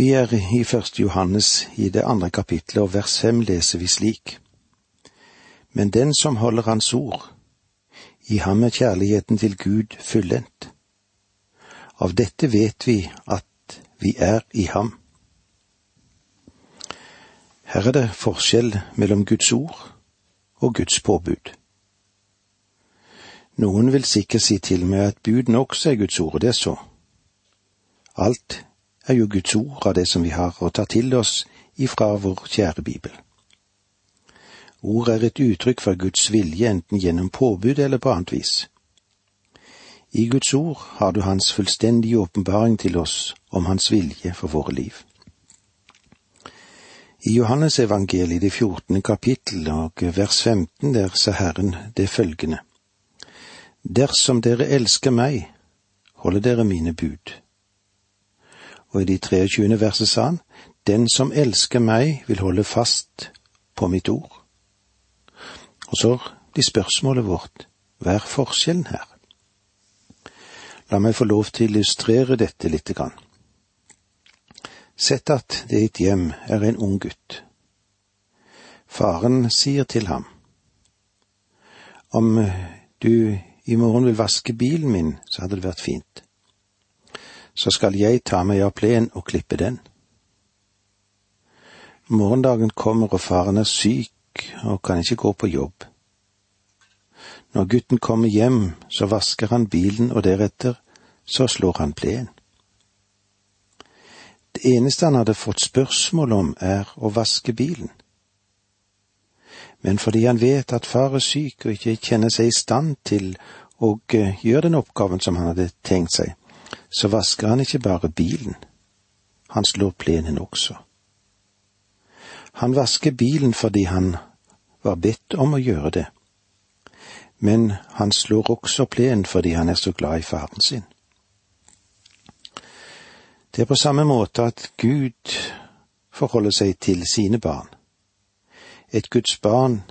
Vi er i første Johannes i det andre kapitlet, og vers fem leser vi slik. Men den som holder Hans ord, i ham er kjærligheten til Gud fullendt. Av dette vet vi at vi er i ham. Her er det forskjell mellom Guds ord og Guds påbud. Noen vil sikkert si til meg at budene også er Guds ord, og det er så. Alt er jo Guds ord av det som vi har å ta til oss ifra vår kjære Bibel. Ord er et uttrykk for Guds vilje enten gjennom påbud eller på annet vis. I Guds ord har du Hans fullstendige åpenbaring til oss om Hans vilje for våre liv. I Johannes evangeliet det 14. kapittel og vers 15 der sa Herren det følgende. Dersom dere elsker meg, holder dere mine bud. Og i de 23. verset sa han, Den som elsker meg, vil holde fast på mitt ord. Og så blir spørsmålet vårt, hva er forskjellen her? La meg få lov til å illustrere dette lite grann. Sett at det i et hjem er en ung gutt. Faren sier til ham, om du i morgen vil vaske bilen min, så hadde det vært fint. Så skal jeg ta meg av plenen og klippe den. Morgendagen kommer og faren er syk og kan ikke gå på jobb. Når gutten kommer hjem, så vasker han bilen, og deretter så slår han plenen. Det eneste han hadde fått spørsmål om, er å vaske bilen. Men fordi han vet at far er syk og ikke kjenner seg i stand til å eh, gjøre den oppgaven som han hadde tenkt seg, så vasker han ikke bare bilen, han slår plenen også. Han vasker bilen fordi han var bedt om å gjøre det, men han slår også plenen fordi han er så glad i faren sin. Det er på samme måte at Gud forholder seg til sine barn. Et Guds barn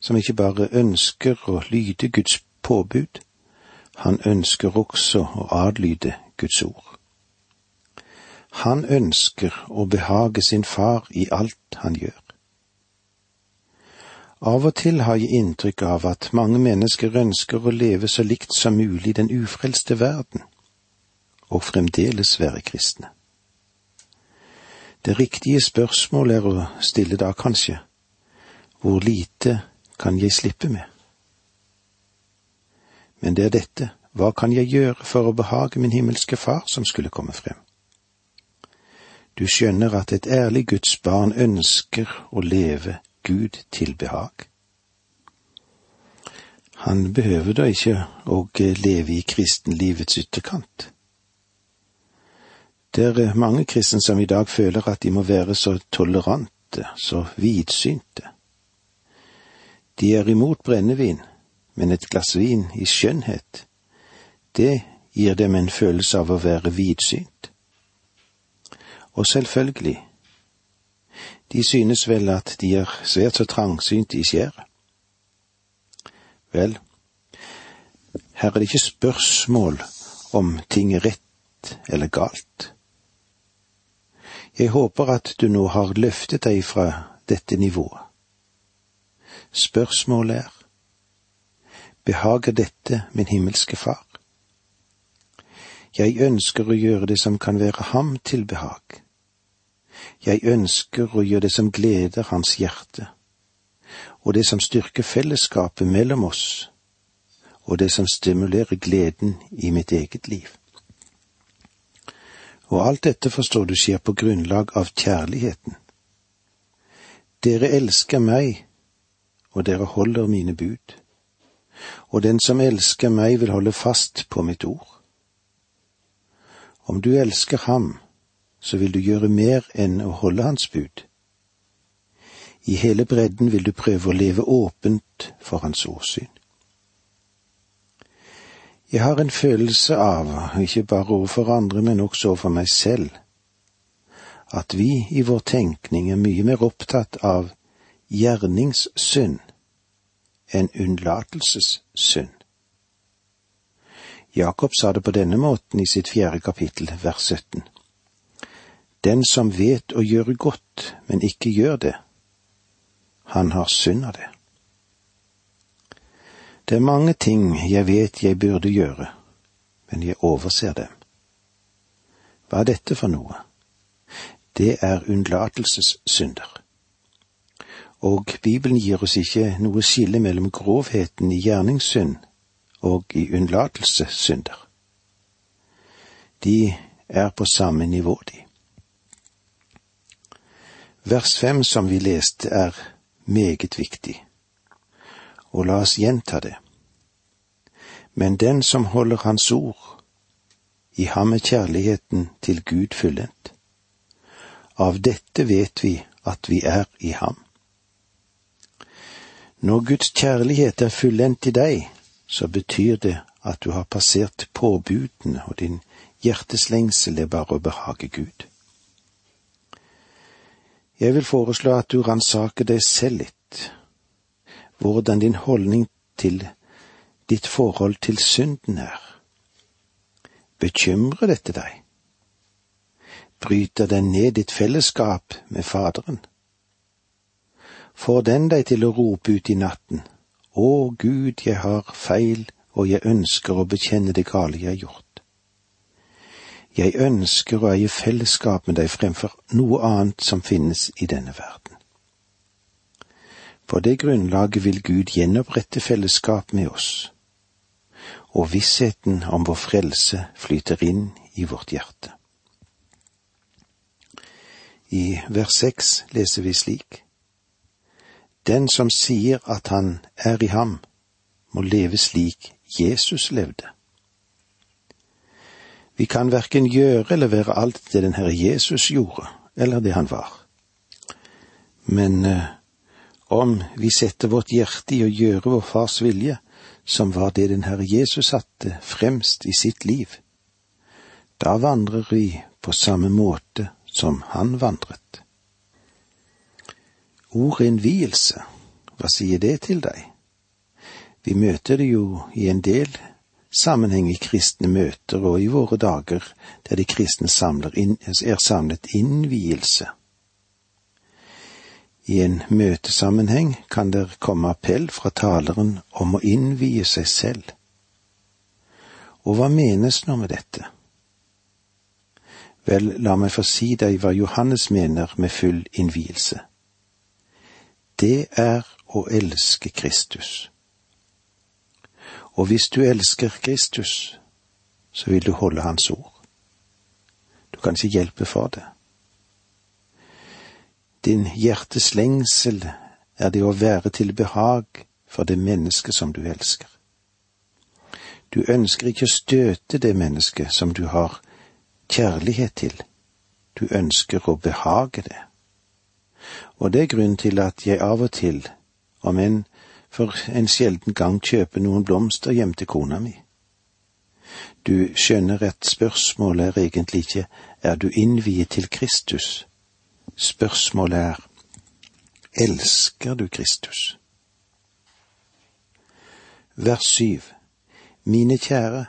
som ikke bare ønsker å lyde Guds påbud, han ønsker også å adlyde Guds ord. Han ønsker å behage sin far i alt han gjør. Av og til har jeg inntrykk av at mange mennesker ønsker å leve så likt som mulig i den ufrelste verden, og fremdeles være kristne. Det riktige spørsmålet er å stille da kanskje, hvor lite kan jeg slippe med? Men det er dette, hva kan jeg gjøre for å behage min himmelske Far, som skulle komme frem? Du skjønner at et ærlig Guds barn ønsker å leve Gud til behag. Han behøver da ikke å leve i kristenlivets ytterkant. Det er mange kristne som i dag føler at de må være så tolerante, så vidsynte. De er imot brennevin, men et glass vin i skjønnhet, det gir dem en følelse av å være vidsynt. Og selvfølgelig, de synes vel at de er svært så trangsynte i skjæret. Vel, her er det ikke spørsmål om ting er rett eller galt. Jeg håper at du nå har løftet deg fra dette nivået. Spørsmålet er, behager dette min himmelske Far? Jeg ønsker å gjøre det som kan være ham til behag. Jeg ønsker å gjøre det som gleder hans hjerte, og det som styrker fellesskapet mellom oss, og det som stimulerer gleden i mitt eget liv. Og alt dette forstår du skjer på grunnlag av kjærligheten. Dere elsker meg, og dere holder mine bud og den som elsker meg vil holde fast på mitt ord. Om du elsker ham, så vil du gjøre mer enn å holde hans bud. I hele bredden vil du prøve å leve åpent for hans åsyn. Jeg har en følelse av, ikke bare overfor andre, men også overfor meg selv, at vi i vår tenkning er mye mer opptatt av gjerningssynd en unnlatelsessynd. Jakob sa det på denne måten i sitt fjerde kapittel, vers 17. Den som vet å gjøre godt, men ikke gjør det, han har synd av det. Det er mange ting jeg vet jeg burde gjøre, men jeg overser dem. Hva er dette for noe? Det er unnlatelsessynder. Og Bibelen gir oss ikke noe skille mellom grovheten i gjerningssynd og i unnlatelsessynder. De er på samme nivå, de. Vers fem som vi leste, er meget viktig, og la oss gjenta det. Men den som holder Hans ord, i ham er kjærligheten til Gud fullendt. Av dette vet vi at vi er i ham. Når Guds kjærlighet er fullendt i deg, så betyr det at du har passert påbudene, og din hjerteslengsel er bare å behage Gud. Jeg vil foreslå at du ransaker deg selv litt, hvordan din holdning til ditt forhold til synden er. Bekymrer dette deg? Bryter den ned ditt fellesskap med Faderen? Får den deg til å rope ut i natten, Å Gud, jeg har feil, og jeg ønsker å bekjenne det gale jeg har gjort. Jeg ønsker å eie fellesskap med deg fremfor noe annet som finnes i denne verden. På det grunnlaget vil Gud gjenopprette fellesskap med oss, og vissheten om vår frelse flyter inn i vårt hjerte. I vers seks leser vi slik. Den som sier at han er i ham, må leve slik Jesus levde. Vi kan verken gjøre eller være alt det den Herre Jesus gjorde, eller det han var. Men eh, om vi setter vårt hjerte i å gjøre vår Fars vilje, som var det den Herre Jesus satte fremst i sitt liv, da vandrer vi på samme måte som han vandret. Ordet innvielse, hva sier det til deg? Vi møter det jo i en del sammenheng i kristne møter og i våre dager der de kristne inn, er samlet innvielse. I en møtesammenheng kan det komme appell fra taleren om å innvie seg selv. Og hva menes nå med dette? Vel, la meg få si deg hva Johannes mener med full innvielse det er å elske Kristus. Og hvis du elsker Kristus, så vil du holde Hans ord. Du kan ikke hjelpe for det. Din hjertes lengsel er det å være til behag for det mennesket som du elsker. Du ønsker ikke å støte det mennesket som du har kjærlighet til, du ønsker å behage det og det er grunnen til at jeg av og til, om enn for en sjelden gang, kjøper noen blomster hjem til kona mi. Du skjønner at spørsmålet er egentlig ikke er du innviet til Kristus, spørsmålet er elsker du Kristus? Vers syv Mine kjære,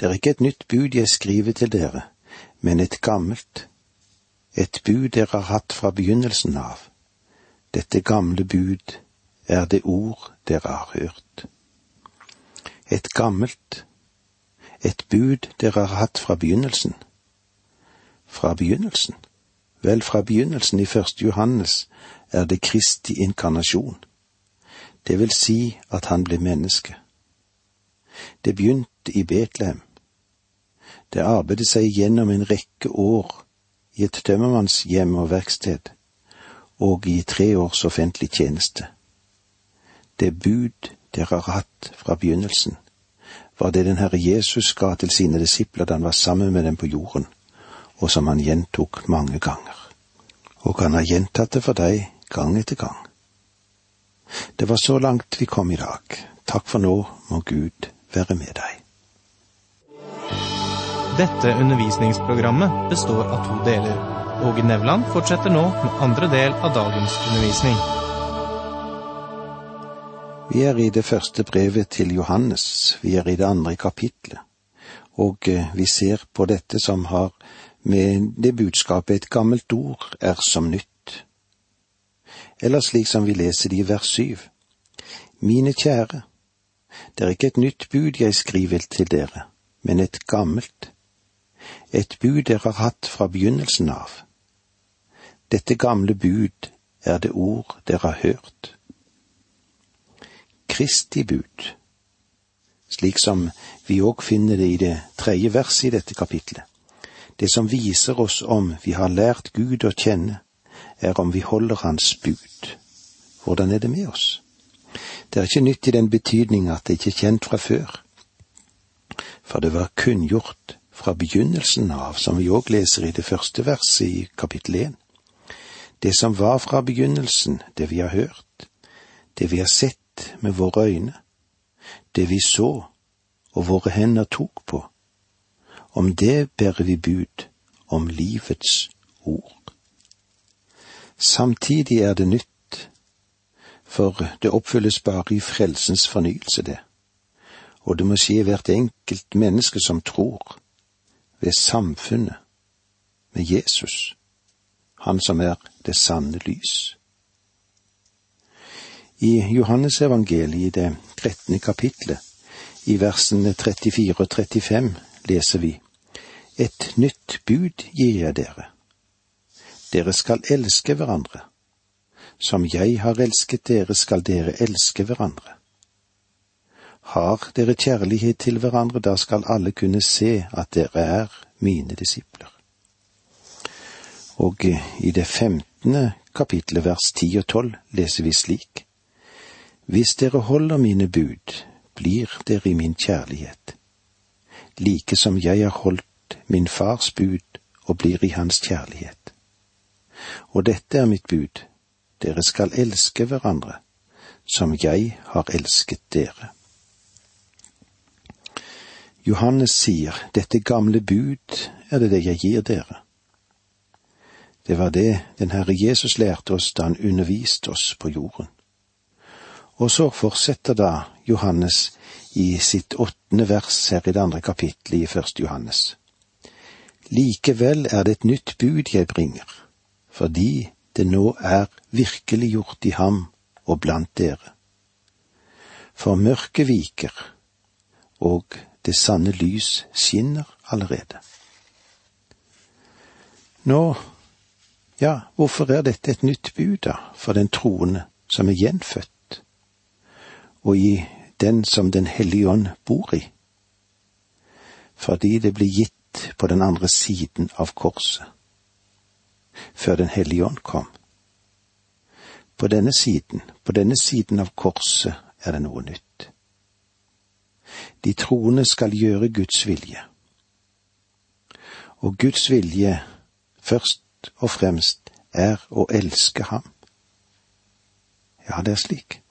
det er ikke et nytt bud jeg skriver til dere, men et gammelt, et bud dere har hatt fra begynnelsen av. Dette gamle bud er det ord dere har hørt. Et gammelt, et bud dere har hatt fra begynnelsen. Fra begynnelsen? Vel, fra begynnelsen i første Johannes er det Kristi inkarnasjon. Det vil si at han ble menneske. Det begynte i Betlehem. Det arbeidet seg gjennom en rekke år i et tømmermannshjem og verksted, og i tre års offentlig tjeneste. Det bud dere har hatt fra begynnelsen, var det den Herre Jesus ga til sine disipler da han var sammen med dem på jorden, og som han gjentok mange ganger. Og han har gjentatt det for deg gang etter gang. Det var så langt vi kom i dag. Takk for nå, må Gud være med deg. Dette undervisningsprogrammet består av to deler. Åge Nevland fortsetter nå med andre del av dagens undervisning. Vi er i det første brevet til Johannes, vi er i det andre kapitlet, og eh, vi ser på dette som har med det budskapet et gammelt ord er som nytt. Eller slik som vi leser det i vers syv. Mine kjære, det er ikke et nytt bud jeg skriver til dere, men et gammelt, et bud dere har hatt fra begynnelsen av. Dette gamle bud er det ord dere har hørt. Kristi bud, slik som vi òg finner det i det tredje verset i dette kapitlet. Det som viser oss om vi har lært Gud å kjenne, er om vi holder Hans bud. Hvordan er det med oss? Det er ikke nytt i den betydning at det ikke er kjent fra før. For det var kunngjort fra begynnelsen av, som vi òg leser i det første verset i kapittel én. Det som var fra begynnelsen, det vi har hørt, det vi har sett med våre øyne, det vi så og våre hender tok på, om det bærer vi bud om livets ord. Samtidig er det nytt, for det oppfylles bare i frelsens fornyelse, det, og det må skje hvert enkelt menneske som tror, ved samfunnet med Jesus, han som er det sanne lys. I Johannesevangeliet i det trettende kapitlet, i versene 34 og 35, leser vi Et nytt bud gir jeg dere. Dere skal elske hverandre. Som jeg har elsket dere, skal dere elske hverandre. Har dere kjærlighet til hverandre, da skal alle kunne se at dere er mine disipler. Og i det femtende kapitlet, vers ti og tolv, leser vi slik. Hvis dere holder mine bud, blir dere i min kjærlighet, like som jeg har holdt min fars bud og blir i hans kjærlighet. Og dette er mitt bud, dere skal elske hverandre, som jeg har elsket dere. Johannes sier, dette gamle bud er det det jeg gir dere. Det var det den Herre Jesus lærte oss da han underviste oss på jorden. Og så fortsetter da Johannes i sitt åttende vers her i det andre kapittelet i første Johannes. Likevel er det et nytt bud jeg bringer, fordi det nå er virkeliggjort i ham og blant dere. For mørket viker, og det sanne lys skinner allerede. Nå, ja, hvorfor er dette et nytt bud, da, for den troende som er gjenfødt, og i den som Den hellige ånd bor i? Fordi det blir gitt på den andre siden av korset, før Den hellige ånd kom. På denne siden, på denne siden av korset, er det noe nytt. De troende skal gjøre Guds vilje. Og Guds vilje, først og fremst, er å elske ham. Ja, det er slik.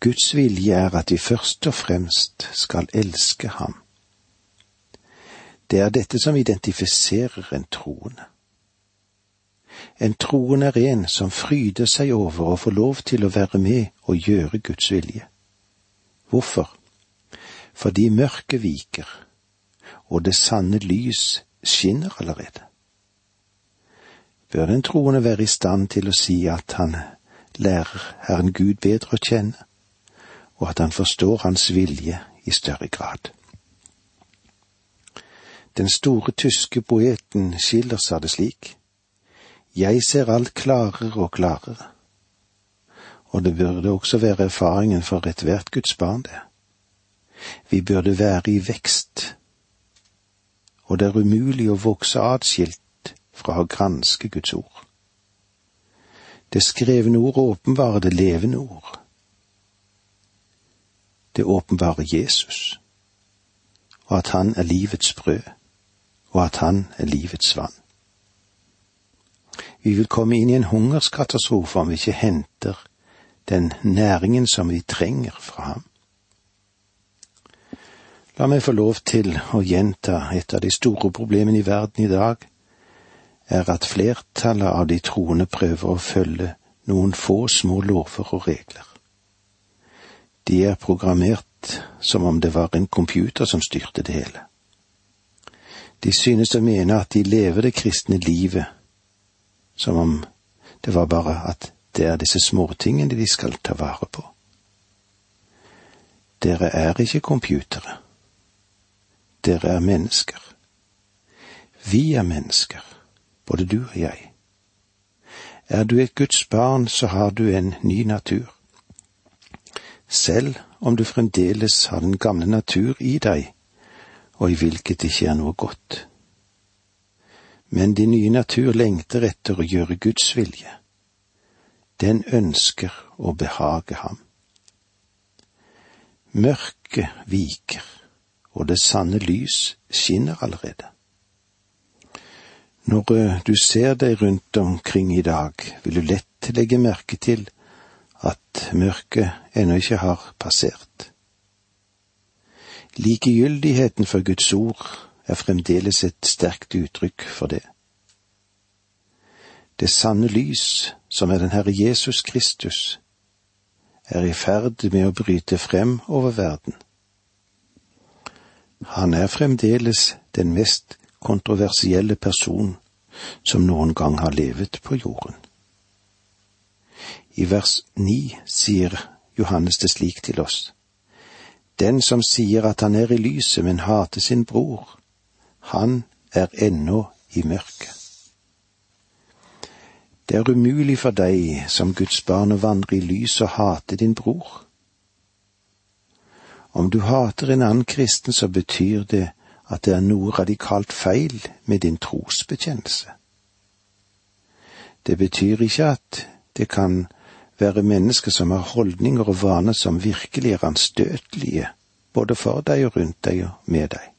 Guds vilje er at vi først og fremst skal elske ham. Det er dette som identifiserer en troende. En troende er en som fryder seg over å få lov til å være med og gjøre Guds vilje. Hvorfor? Fordi mørket viker, og det sanne lys skinner allerede. Bør den troende være i stand til å si at han lærer Herren Gud bedre å kjenne, og at han forstår Hans vilje i større grad. Den store tyske poeten Schiller sa det slik, Jeg ser alt klarere og klarere. Og det burde også være erfaringen for ethvert Guds barn, det. Vi burde være i vekst, og det er umulig å vokse atskilt fra å granske Guds ord. Det skrevne ord åpenbarer det levende ord. Det åpenbarer Jesus, og at han er livets brød, og at han er livets vann. Vi vil komme inn i en hungerskatastrofe om vi ikke henter den næringen som vi trenger fra ham. La meg få lov til å gjenta et av de store problemene i verden i dag, er at flertallet av de troende prøver å følge noen få små lover og regler. De er programmert som om det var en computer som styrte det hele. De synes å mene at de lever det kristne livet som om det var bare at det er disse småtingene de skal ta vare på. Dere er ikke computere. Dere er mennesker. Vi er mennesker, både du og jeg. Er du et Guds barn, så har du en ny natur. Selv om du fremdeles har den gamle natur i deg, og i hvilket ikke er noe godt. Men din nye natur lengter etter å gjøre Guds vilje. Den ønsker å behage ham. Mørket viker, og det sanne lys skinner allerede. Når eh, du ser deg rundt omkring i dag, vil du lett legge merke til at mørket ennå ikke har passert. Likegyldigheten for Guds ord er fremdeles et sterkt uttrykk for det. Det sanne lys, som er den Herre Jesus Kristus, er i ferd med å bryte frem over verden. Han er fremdeles den mest kontroversielle person som noen gang har levet på jorden. I vers ni sier Johannes det slik til oss. Den som sier at han er i lyset, men hater sin bror, han er ennå i mørket. Det er umulig for deg som Guds barn å vandre i lys og hate din bror. Om du hater en annen kristen, så betyr det at det er noe radikalt feil med din trosbekjennelse. Det betyr ikke at det kan være mennesker som har holdninger og vaner som virkelig er anstøtelige, både for deg og rundt deg og med deg.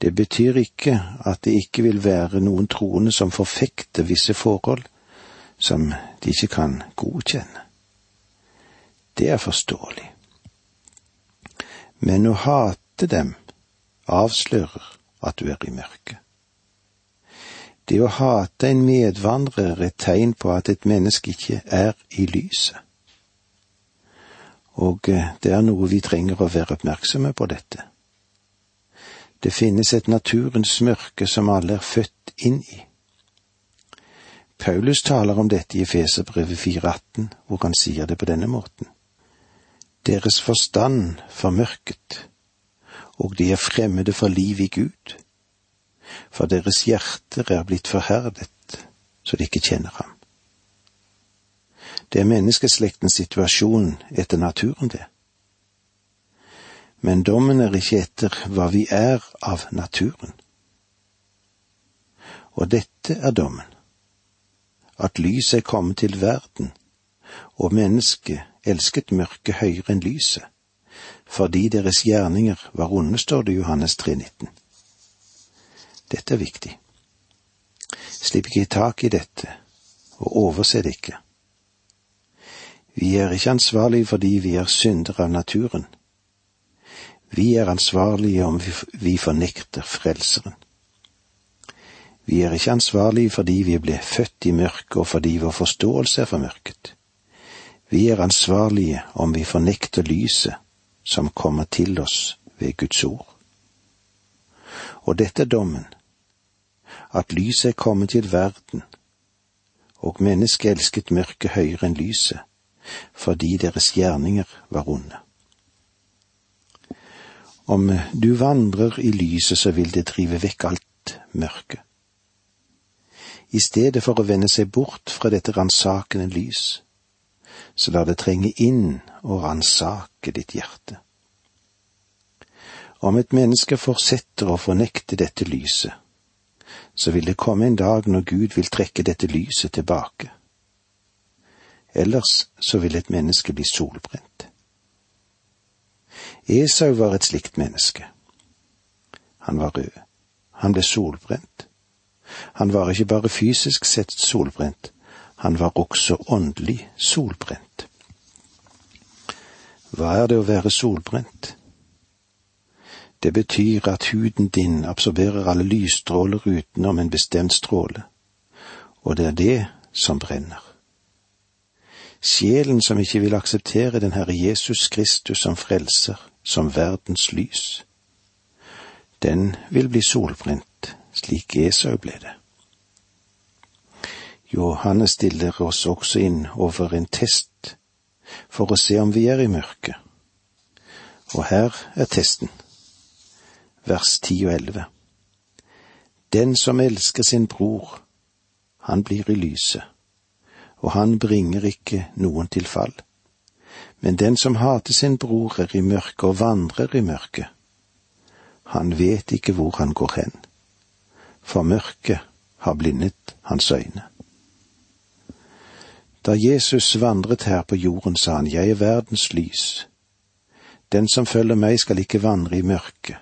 Det betyr ikke at det ikke vil være noen troende som forfekter visse forhold som de ikke kan godkjenne. Det er forståelig. Men å hate dem avslører at du er i mørket. Det å hate en medvandrer er et tegn på at et menneske ikke er i lyset. Og eh, det er noe vi trenger å være oppmerksomme på dette. Det finnes et naturens mørke som alle er født inn i. Paulus taler om dette i Efeserbrevet 4,18, hvor han sier det på denne måten. Deres forstand formørket, og de er fremmede for liv i Gud for deres hjerter er blitt forherdet, så de ikke kjenner ham. Det er menneskeslektens situasjon etter naturen, det. Men dommen er ikke etter hva vi er av naturen. Og dette er dommen, at lyset er kommet til verden, og mennesket elsket mørket høyere enn lyset, fordi deres gjerninger var onde, står det i Johannes 3,19. Dette er viktig. Slipp ikke tak i dette, og overse det ikke. Vi er ikke ansvarlige fordi vi er syndere av naturen. Vi er ansvarlige om vi fornekter Frelseren. Vi er ikke ansvarlige fordi vi ble født i mørket og fordi vår forståelse er formørket. Vi er ansvarlige om vi fornekter lyset som kommer til oss ved Guds ord. Og dette er dommen, at lyset er kommet til verden, og mennesket elsket mørket høyere enn lyset, fordi deres gjerninger var onde. Om du vandrer i lyset, så vil det drive vekk alt mørke. I stedet for å vende seg bort fra dette ransakende lys, så la det trenge inn og ransake ditt hjerte. Om et menneske fortsetter å fornekte dette lyset, så vil det komme en dag når Gud vil trekke dette lyset tilbake. Ellers så vil et menneske bli solbrent. Esau var et slikt menneske. Han var rød. Han ble solbrent. Han var ikke bare fysisk sett solbrent, han var også åndelig solbrent. Hva er det å være solbrent? Det betyr at huden din absorberer alle lysstråler utenom en bestemt stråle, og det er det som brenner. Sjelen som ikke vil akseptere den Herre Jesus Kristus som frelser, som verdens lys. den vil bli solbrent, slik Esau ble det. Johannes stiller oss også inn over en test for å se om vi er i mørket. Og her er testen, vers ti og elleve. Den som elsker sin bror, han blir i lyset, og han bringer ikke noen til fall. Men den som hater sin bror, er i mørket og vandrer i mørket. Han vet ikke hvor han går hen, for mørket har blindet hans øyne. Da Jesus vandret her på jorden, sa han, Jeg er verdens lys. Den som følger meg skal ikke vandre i mørket,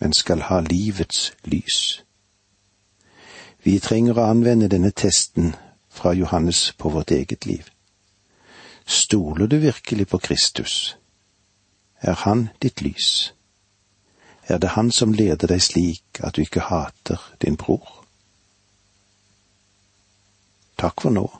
men skal ha livets lys. Vi trenger å anvende denne testen fra Johannes på vårt eget liv. Stoler du virkelig på Kristus? Er Han ditt lys? Er det Han som leder deg slik at du ikke hater din bror? Takk for nå.